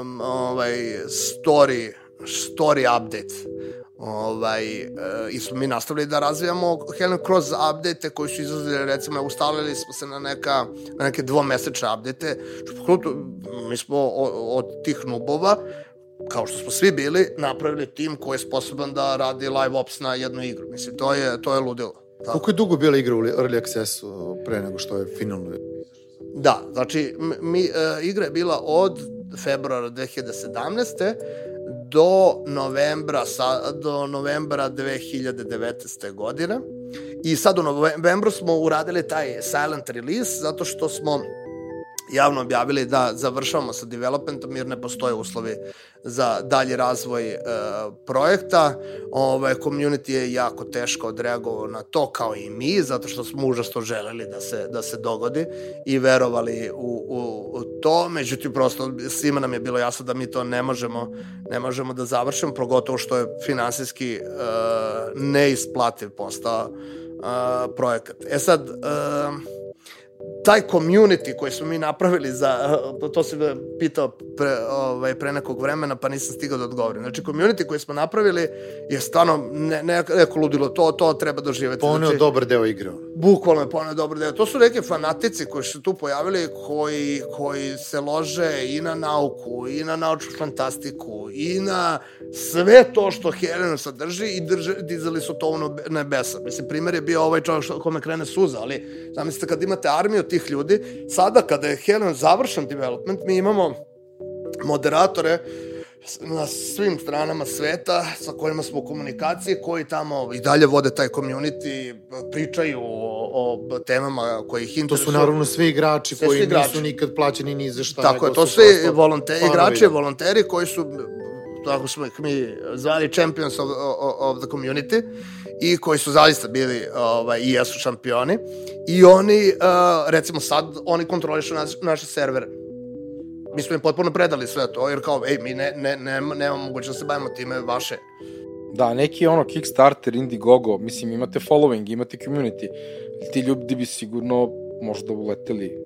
um, ovaj, story, story update ovaj, e, i smo mi nastavili da razvijamo Helen kroz update koji su izlazili, recimo, ustalili smo se na, neka, na neke dvomesečne update, što mi smo od, od tih nubova, kao što smo svi bili, napravili tim koji je sposoban da radi live ops na jednu igru. Mislim, to je, to je ludilo. Da. Koliko je dugo bila igra u Early Accessu pre nego što je finalno? Da, znači, mi, uh, igra je bila od februara 2017 do novembra, sa, do novembra 2019. godine. I sad u novembru smo uradili taj silent release zato što smo javno objavili da završavamo sa developmentom jer ne postoje uslovi za dalji razvoj e, projekta. Ovaj, community je jako teško odreagovao na to kao i mi, zato što smo užasno želeli da se, da se dogodi i verovali u, u, u to. Međutim, prosto svima nam je bilo jasno da mi to ne možemo, ne možemo da završimo, progotovo što je finansijski e, neisplativ postao e, projekat. E sad, e, taj community koji smo mi napravili za, to se pitao pre, ovaj, pre nekog vremena, pa nisam stigao da odgovorim. Znači, community koji smo napravili je stvarno ne, ne, neko ludilo, to, to treba doživeti. Poneo znači, dobar deo igre. Bukvalno je poneo dobar deo. To su neke fanatici koji su tu pojavili, koji, koji se lože i na nauku, i na naučnu fantastiku, i na sve to što Helena sadrži i drže, dizali su to u nebesa. Mislim, primer je bio ovaj čovjek kome krene suza, ali zamislite kad imate armiju tih ljudi, sada kada je Helen završen development, mi imamo moderatore na svim stranama sveta sa kojima smo u komunikaciji, koji tamo i dalje vode taj community, pričaju o, o temama koji ih interesuju. To su naravno svi igrači Sve koji svi igrači. nisu nikad plaćeni ni za šta. Tako je, to svi volonteri, igrači, volonteri koji su tako smo ih mi zvali champions of, of, of the community i koji su zaista bili ovaj, i jesu šampioni i oni, uh, recimo sad, oni kontrolišu naš, naše servere. Mi smo im potpuno predali sve to, jer kao, ej, mi ne, ne, ne, nemamo mogućnost da se bavimo time vaše. Da, neki ono Kickstarter, Indiegogo, mislim imate following, imate community. Ti ljudi bi sigurno možda uleteli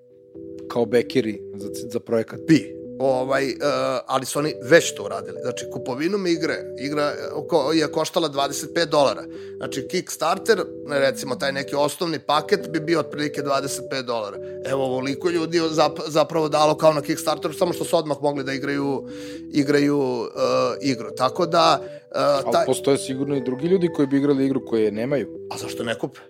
kao bekeri za, za projekat. Bi, ovaj, uh, ali su oni već to uradili. Znači, kupovinom igre, igra ko, je koštala 25 dolara. Znači, Kickstarter, recimo taj neki osnovni paket bi bio otprilike 25 dolara. Evo, ovoliko ljudi je zap, zapravo dalo kao na Kickstarteru, samo što su odmah mogli da igraju, igraju uh, igru. Tako da... Uh, Ali postoje sigurno i drugi ljudi koji bi igrali igru koje nemaju. A zašto ne kupe?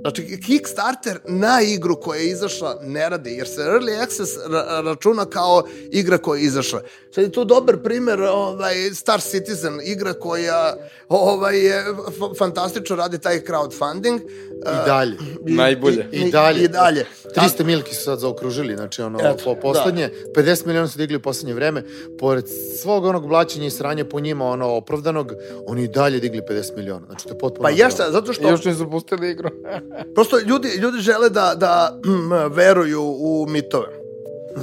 Znači, Kickstarter na igru koja je izašla ne radi, jer se Early Access ra računa kao igra koja je izašla. Sad je tu dobar primer ovaj, Star Citizen, igra koja ovaj, je fantastično radi taj crowdfunding. I dalje. I, Najbolje. I, I dalje. I dalje. 300 milki su sad zaokružili, znači ono, Eto, po poslednje, da. 50 miliona su digli u poslednje vreme, pored svog onog blaćenja i sranja po njima, ono, opravdanog, oni i dalje digli 50 miliona, znači to je potpuno... Pa jeste, zato što... I još ne zapustili igru. Prosto ljudi, ljudi žele da, da mm, veruju u mitove.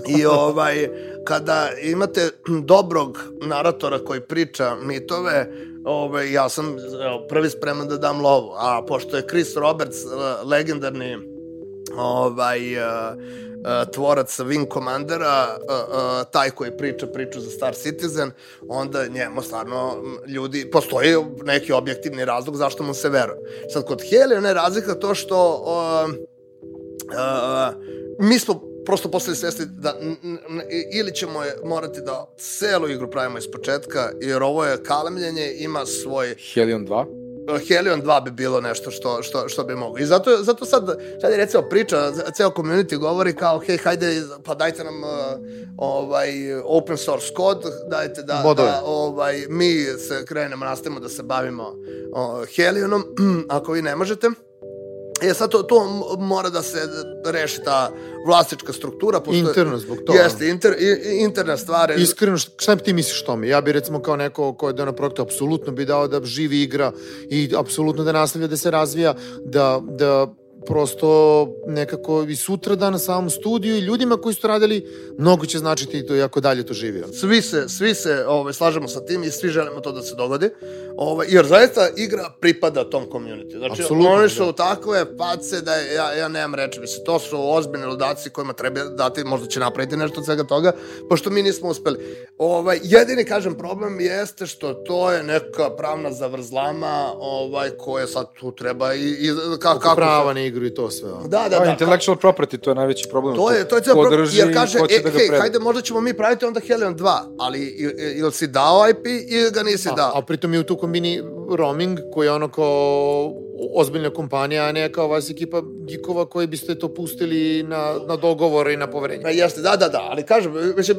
I ovaj, kada imate dobrog naratora koji priča mitove, ovaj, ja sam prvi spreman da dam lovu. A pošto je Chris Roberts legendarni ovaj, uh, tvorac Wing Commandera, uh, taj koji priča priču za Star Citizen, onda njemu stvarno ljudi, postoji neki objektivni razlog zašto mu se veruje. Sad, kod Heliona je razlika to što uh, uh, mi smo prosto postali svesni da ili ćemo je morati da celu igru pravimo iz početka, jer ovo je kalemljenje, ima svoj... Helion 2? Helion 2 bi bilo nešto što, što, što bi moglo. I zato, zato sad, sad je recimo priča, ceo community govori kao, hej, hajde, pa dajte nam uh, ovaj, open source kod, dajte da, Bodove. da ovaj, mi se krenemo, nastavimo da se bavimo uh, Helionom, ako vi ne možete. E sad to, to mora da se reši ta vlasnička struktura. Pošto, Interno zbog toga. Jeste, inter, interna stvar. Je, Iskreno, šta ti misliš tome? Ja bi recimo kao neko ko je dao na projektu, apsolutno bi dao da živi igra i apsolutno da nastavlja da se razvija, da, da prosto nekako i sutra dan na samom studiju i ljudima koji su radili, mnogo će značiti to i ako dalje to živi. Svi se, svi se ovaj, slažemo sa tim i svi želimo to da se dogodi, ovaj, jer zaista igra pripada tom community. Znači, Apsolutno, oni su da. takve pace da ja, ja nemam reči, mislim, to su ozbiljne ludaci kojima treba dati, možda će napraviti nešto od svega toga, pošto mi nismo uspeli. Ovaj, jedini, kažem, problem jeste što to je neka pravna zavrzlama ovaj, koja sad tu treba i, i ka, Kako kako... prava na igru i to sve. ono. Da, da, Da, da. intellectual property, to je najveći problem. To je, to je ceo Ko problem, jer kaže, e, da hej, hajde, možda ćemo mi praviti onda Helion 2, ali ili si dao IP ili ga nisi A, dao. a pritom je u tu kombini roaming, koji je ono kao ozbiljna kompanija, a ne kao vas ekipa gikova koji biste to pustili na, na dogovore i na poverenje. Pa jeste, da, da, da, ali kažem, mislim,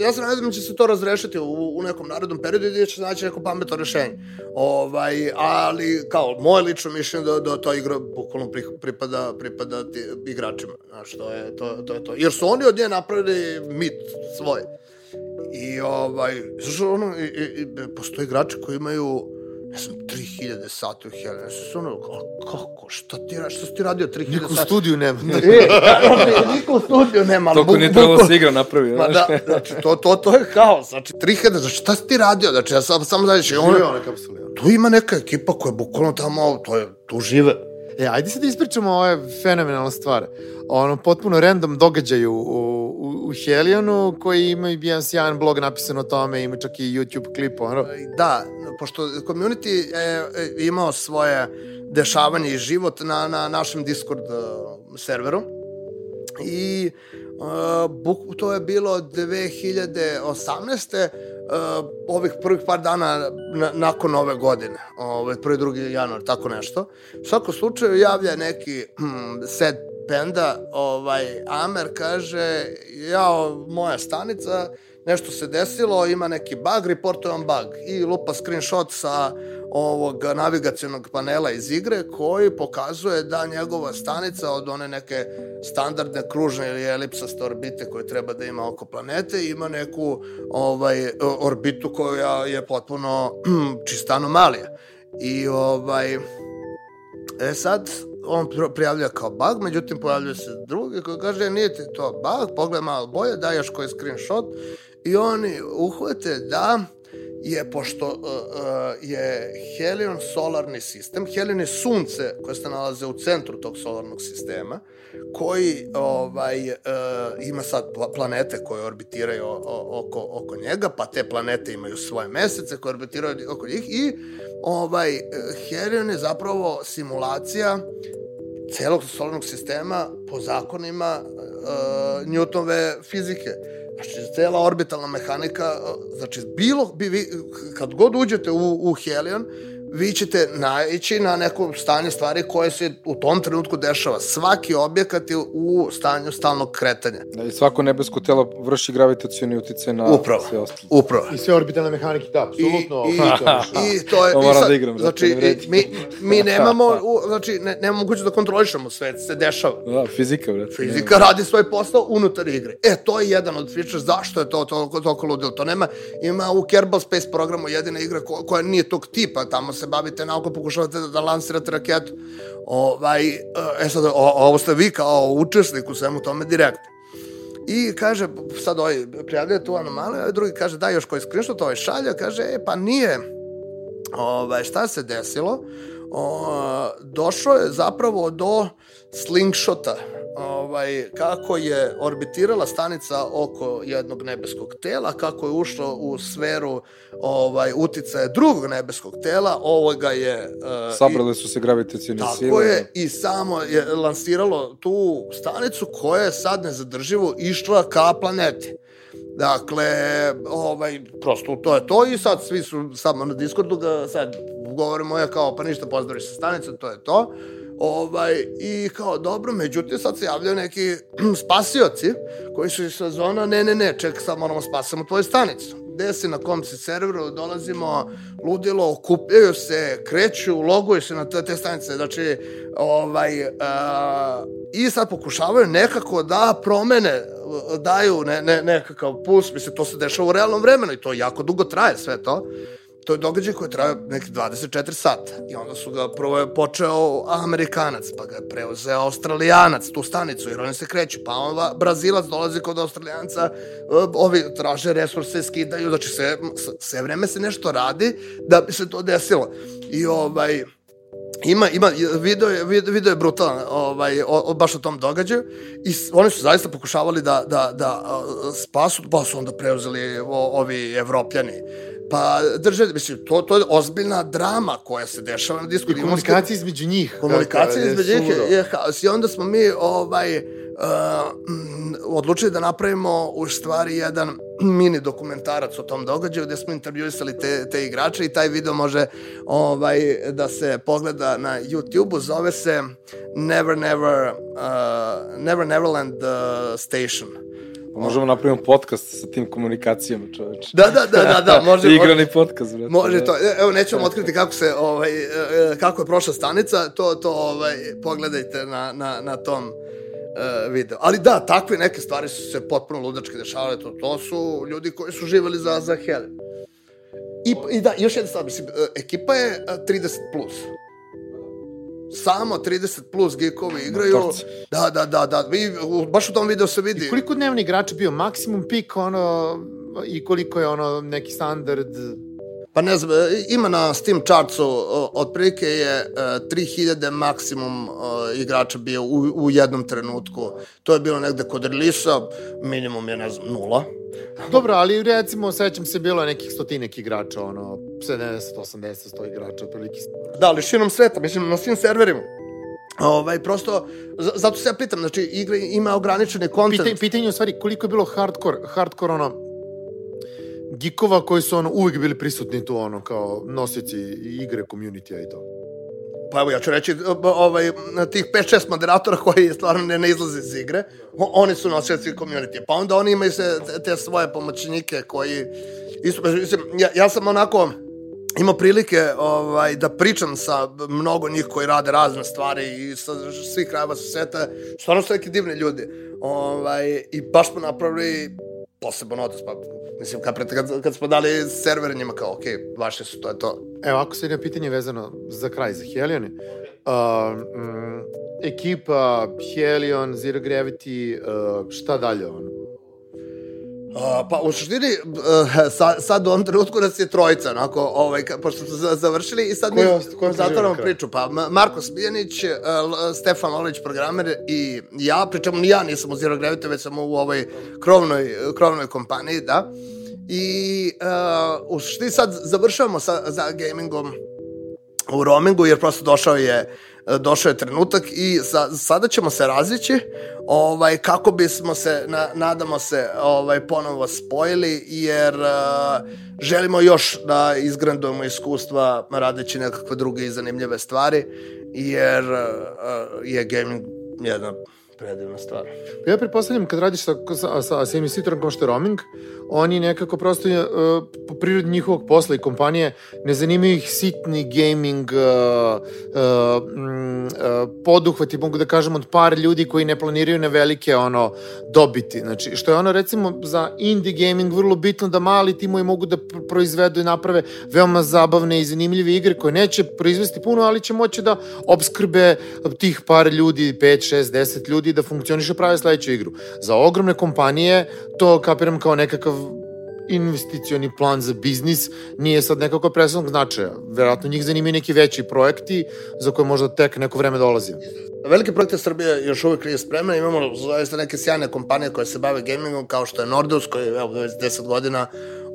ja, se nadam da će se to razrešiti u, u nekom narodnom periodu i da će se naći neko pametno rešenje. Ovaj, ali, kao, moje lično mišljenje da, da ta igra bukvalno pri, pripada, pripada ti, igračima, znaš, to je to, to je to. Jer su oni od nje napravili mit svoj. I, ovaj, znaš, ono, i, i, i, postoje igrači koji imaju ne znam, 3000 sati u Helena. Ja sam ono, a kako, šta ti, ra- šta si ti radio 3000 Niko u sati? studiju nema. E, da, niko u studiju nema. Toliko buk- nije trebalo se igra napravi. Ma znaš. da, znači, to, to, to je haos. Znači, 3000, znači, šta si ti radio? Znači, ja sam, samo znači, Žive ono, one kapsule. ono. tu ima neka ekipa koja je bukvalno tamo, to je, tu žive. E, ajde sad da ispričamo ove fenomenalne stvari. Ono, potpuno random događaj u, u, u Helionu, koji ima i jedan sjajan blog napisan o tome, ima čak i YouTube klip, ono. Da, pošto community je imao svoje dešavanje i život na, na našem Discord uh, serveru i uh, buk, to je bilo 2018. Uh, ovih prvih par dana na, nakon ove godine, ovaj, prvi, drugi januar, tako nešto. U svakom slučaju javlja neki hm, set benda, ovaj, Amer kaže, ja, moja stanica, nešto se desilo, ima neki bug, reportuje on bug i lupa screenshot sa ovog navigacijonog panela iz igre koji pokazuje da njegova stanica od one neke standardne kružne ili elipsaste orbite koje treba da ima oko planete ima neku ovaj orbitu koja je potpuno čista anomalija. I ovaj e sad on prijavlja kao bug, međutim pojavljuje se drugi koji kaže nije ti to bug, pogledaj malo bolje, daj još koji screenshot i oni uhvate da je, pošto uh, uh, je Helion solarni sistem, Helion je sunce koje se nalaze u centru tog solarnog sistema, koji ovaj, uh, ima sad planete koje orbitiraju oko, oko njega, pa te planete imaju svoje mesece koje orbitiraju oko njih i ovaj, Helion je zapravo simulacija celog solarnog sistema po zakonima uh, Newtonove fizike Znači, cela orbitalna mehanika, znači, bilo, bi, vi, kad god uđete u, u Helion, vi ćete naići na neko stanje stvari koje se u tom trenutku dešava. Svaki objekat je u stanju stalnog kretanja. Da, i svako nebesko telo vrši gravitacioni uticaj na upravo, sve ostalo. Upravo. I sve orbitalne mehanike, da, apsolutno. I, i, i to je... To moram da igram, znači, znači mi, mi nemamo, u, znači, ne, nemamo mogućnost da kontrolišemo sve, se dešava. Da, fizika, brate. Fizika radi svoj posao unutar igre. E, to je jedan od feature, zašto je to toliko, toliko ludilo. To nema, ima u Kerbal Space programu jedina igra ko, koja nije tog tipa, tamo se bavite naukom, pokušavate da, da lansirate raketu. Ovaj, e sad, o, ovo ste vi kao učesnik u svemu tome direkt. I kaže, sad ovaj prijavljuje tu anomaliju, a drugi kaže, da, još koji screenshot, ovaj šalja, kaže, e, pa nije, ovaj, šta se desilo? O, došlo je zapravo do slingshota, ovaj, kako je orbitirala stanica oko jednog nebeskog tela, kako je ušlo u sferu ovaj, uticaja drugog nebeskog tela, ovoga je... Uh, Sabrale su se gravitacijne sile. Tako je, i samo je lansiralo tu stanicu koja je sad nezadrživo išla ka planeti. Dakle, ovaj, prosto to je to i sad svi su samo na Discordu da sad govorimo je kao pa ništa pozdravi sa stanice, to je to. Ovaj, I kao, dobro, međutim, sad se javljaju neki spasioci koji su iz sezona, ne, ne, ne, ček, sad moramo spasamo tvoju stanicu. Gde si, na kom si serveru, dolazimo, ludilo, okupljaju se, kreću, loguju se na te, te stanice, znači, ovaj, uh, i sad pokušavaju nekako da promene, daju ne, ne, nekakav puls, mislim, to se dešava u realnom vremenu i to jako dugo traje sve to to je događaj koji traje neki 24 sata. I onda su ga prvo je počeo Amerikanac, pa ga je preuzeo Australijanac, tu stanicu, jer oni se kreću. Pa onda Brazilac dolazi kod Australijanca, ovi traže resurse, skidaju, znači sve, sve vreme se nešto radi da bi se to desilo. I ovaj, ima, ima, video je, video je brutalan ovaj, o, o, baš o tom događaju i oni su zaista pokušavali da, da, da spasu, pa su onda preuzeli o, ovi evropljani Pa drže, mislim, to, to je ozbiljna drama koja se dešava na disku. I komunikacija između njih. Komunikacija između njih je, je haos. I onda smo mi ovaj, uh, odlučili da napravimo u stvari jedan mini dokumentarac o tom događaju gde smo intervjuisali te, te igrače i taj video može ovaj, da se pogleda na YouTube-u. Zove se Never Never, uh, Never Neverland uh, Station možemo napravimo podcast sa tim komunikacijama, čoveče. Da, da, da, da, da može. Igrani podcast, brate. Može to. E, evo, nećemo otkriti kako se, ovaj, e, e, kako je prošla stanica, to, to, ovaj, pogledajte na, na, na tom uh, video. Ali da, takve neke stvari su se potpuno ludačke dešavale, to, to su ljudi koji su živali za, za Helen. I, I da, još jedna stvar, mislim, ekipa je 30+. Plus samo 30 plus geekovi igraju. Da, da, da, da. Vi, baš u tom videu se vidi. I koliko dnevni igrača bio? Maksimum pik, ono, i koliko je ono neki standard? Pa ne znam, e, ima na Steam chartsu, otprilike je e, 3000 maksimum e, igrača bio u, u jednom trenutku. To je bilo negde kod releasa, minimum je, ne znam, nula. Dobro, ali recimo, sećam se, bilo je nekih stotinek igrača, ono, 70, 80, 100 igrača, otprilike. Da, ali širom sveta, mislim, na svim serverima. Ovaj, prosto, zato se ja pitam, znači, igra ima ograničeni kontent. Pitanje, pitanje je u stvari koliko je bilo hardcore, hardcore ono, gikova koji su ono uvijek bili prisutni tu ono kao nosioci igre, community i to. Pa evo, ja ću reći, ovaj, tih 5-6 moderatora koji stvarno ne, ne izlaze iz igre, oni su nosioci community. Pa onda oni imaju se te, svoje pomoćnike koji... Isto, mislim, ja, ja sam onako imao prilike ovaj, da pričam sa mnogo njih koji rade razne stvari i sa svih krajeva sveta. Stvarno su neki divni ljudi. Ovaj, I baš smo napravili poseban odnos. Pa, mislim, kad, pred- kad, kad smo dali server njima kao, ok, vaše su, to je to. Evo, ako se jedno pitanje vezano za kraj, za Helion. Uh, mm, ekipa, Helion, Zero Gravity, uh, šta dalje ono? Uh, pa u suštini, uh, sad, sad u ovom trenutku nas je trojica, onako, ovaj, ka, pošto smo za- završili i sad mi kraju? priču. Pa Ma- Marko Smijanić, uh, L- Stefan Lolić, programer i ja, pričamo ni ja nisam u Zero Gravity, već sam u ovoj krovnoj, krovnoj kompaniji, da. I uh, u suštini sad završavamo sa, za gamingom u roamingu, jer prosto došao je došao je trenutak i sa, sada ćemo se razići ovaj, kako bismo se, na, nadamo se, ovaj, ponovo spojili, jer uh, želimo još da izgrandujemo iskustva radeći nekakve druge i zanimljive stvari, jer uh, je gaming jedna predivna stvar. Ja pretpostavljam kad radiš sa, sa, sa, sa investitorom kao što je roaming, oni nekako prosto uh, po prirodi njihovog posla i kompanije ne zanimaju ih sitni gaming uh, uh, uh, poduhvati, mogu da kažem, od par ljudi koji ne planiraju na velike ono dobiti. Znači, što je ono recimo za indie gaming vrlo bitno da mali timovi mogu da pr- proizvedu i naprave veoma zabavne i zanimljive igre koje neće proizvesti puno, ali će moći da obskrbe tih par ljudi, 5, 6, 10 ljudi da funkcioniše prave sledeću igru. Za ogromne kompanije to kapiram kao nekakav investicioni plan za biznis nije sad nekako presnog značaja. Verovatno njih zanimaju neki veći projekti za koje možda tek neko vreme dolazi. Velike projekte Srbije još uvijek nije spremna, imamo zaista neke sjajne kompanije koje se bave gamingom, kao što je Nordus, koji evo, već 10 godina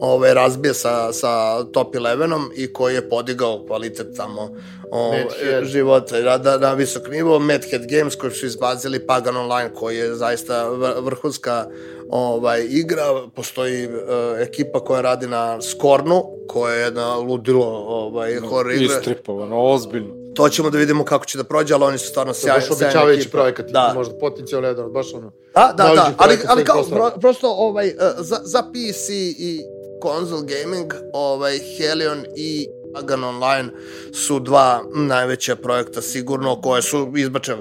ovaj, razbije sa, sa top 11-om i koji je podigao kvalitet tamo ovaj, života na, na, na visok nivo. Madhead Games koji su izbazili Pagan Online koji je zaista vr- vrhunska ovaj, igra. Postoji uh, ekipa koja radi na Skornu, koja je jedna ludilo ovaj, horror igra. Istripovano, ozbiljno. To ćemo da vidimo kako će da prođe, ali oni su stvarno To je sjajni. baš obećavajući projekat, Da. možda potencijalno jedan, baš ono. Da, da, da, ali, ali kao, pro, prosto ovaj, uh, za, za PC i console gaming, ovaj, Helion i Pagan Online su dva najveća projekta sigurno koje su izbačene,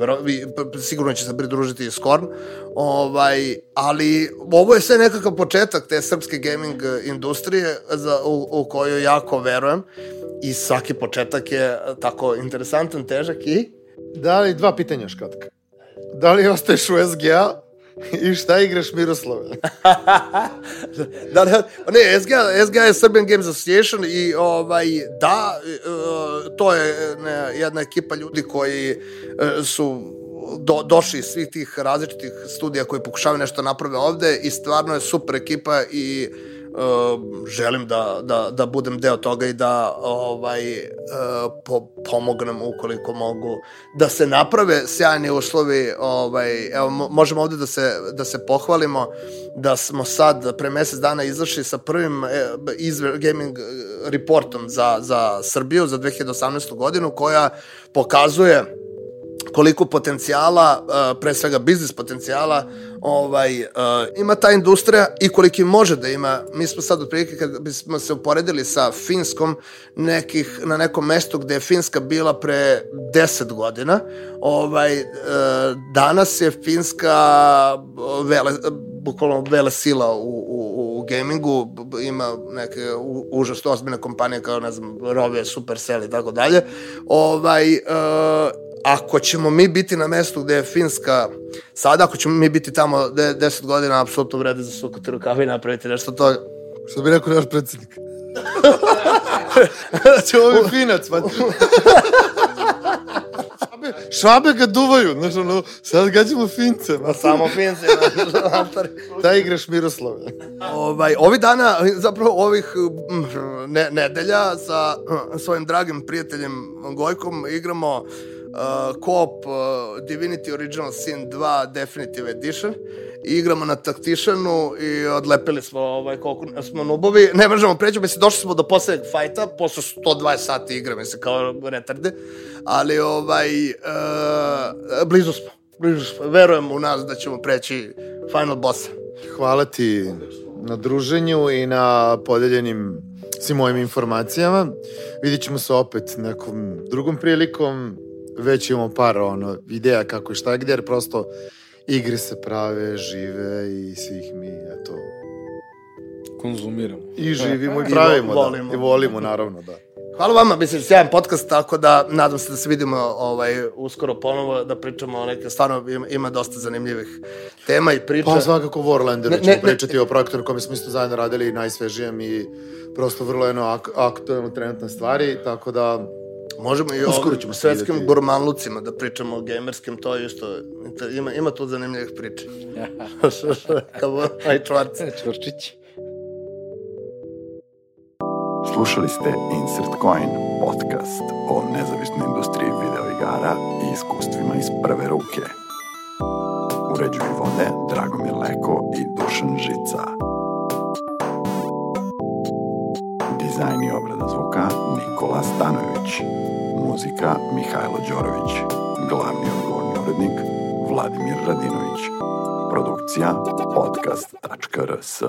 sigurno će se pridružiti i Scorn, ovaj, ali ovo je sve nekakav početak te srpske gaming industrije za, u, u koju jako verujem i svaki početak je tako interesantan, težak i Da li, dva pitanja još kratka. Da li ostaješ u SGA i šta igraš Miroslave? da, da, ne, SGA, SGA je Serbian Games Association i ovaj, da, e, to je ne, jedna ekipa ljudi koji e, su do, došli iz svih tih različitih studija koji pokušavaju nešto naprave ovde i stvarno je super ekipa i uh, želim da, da, da budem deo toga i da ovaj, uh, po, pomognem ukoliko mogu da se naprave sjajni uslovi ovaj, evo, mo- možemo ovde da se, da se pohvalimo da smo sad pre mesec dana izašli sa prvim e, gaming reportom za, za Srbiju za 2018. godinu koja pokazuje koliko potencijala, uh, pre svega biznis potencijala, ovaj, uh, ima ta industrija i koliki može da ima. Mi smo sad otprilike, kad bismo se uporedili sa Finskom, nekih, na nekom mestu gde je Finska bila pre 10 godina, ovaj, uh, danas je Finska vele, bukvalno vele sila u, u, u gamingu, ima neke užasno ozbiljne kompanije kao, ne znam, Rovije, Supercell i tako dalje. Ovaj, uh, ako ćemo mi biti na mestu gde je Finska sada, ako ćemo mi biti tamo de, 10 godina, apsolutno vrede za sukati rukavi i napraviti nešto to Što bi rekao naš predsednik. Znači, ovo je finac, pa... Švabe, švabe ga duvaju, znaš, ono, sad gađamo fince. Pa samo fince, znaš, Da igraš Miroslave. ovaj, ovi dana, zapravo ovih mm, ne, nedelja sa mm, svojim dragim prijateljem Gojkom igramo uh, co-op uh, Divinity Original Sin 2 Definitive Edition i igramo na taktišanu i odlepili smo ovaj, koliko smo nubovi. Ne možemo preći, mislim, došli smo do poslednjeg fajta, posle 120 sati igre, mislim, kao retarde, ali ovaj, uh, blizu smo, blizu smo. Verujem u nas da ćemo preći final bossa. Hvala ti na druženju i na podeljenim svim mojim informacijama. Vidit ćemo se opet nekom drugom prilikom. Već imamo par ono, ideja kako i šta gde, jer prosto igre se prave, žive i svih mi, eto, Konzumiramo. i živimo i I pravimo, vo- da. volimo. I volimo, naravno, da. Hvala vama, mislim, sjajan podcast, tako da nadam se da se vidimo ovaj, uskoro ponovo, da pričamo o neke, stvarno ima, ima dosta zanimljivih tema i priča. Pa svakako Warlanderu Ne- ćemo ne- ne- pričati o projektu na kome smo isto zajedno radili najsvežijem i prosto vrlo jedno ak aktualno trenutne stvari, tako da Možemo i Uskoro o svetskim videti. gurmanlucima da pričamo o gamerskim, to je isto, ima, ima tu zanimljivih priča. Kao aj čvarc. E, Čvrčić. Slušali ste Insert Coin, podcast o nezavisnoj industriji videoigara i iskustvima iz prve ruke. Uređuju vode Dragomir Leko i Dušan Žica. Dizajn i obrada zvuka Nikola Stanojević. Muzika Mihajlo Đorović. Glavni odgovorni urednik Vladimir Radinović. Produkcija podcast.rs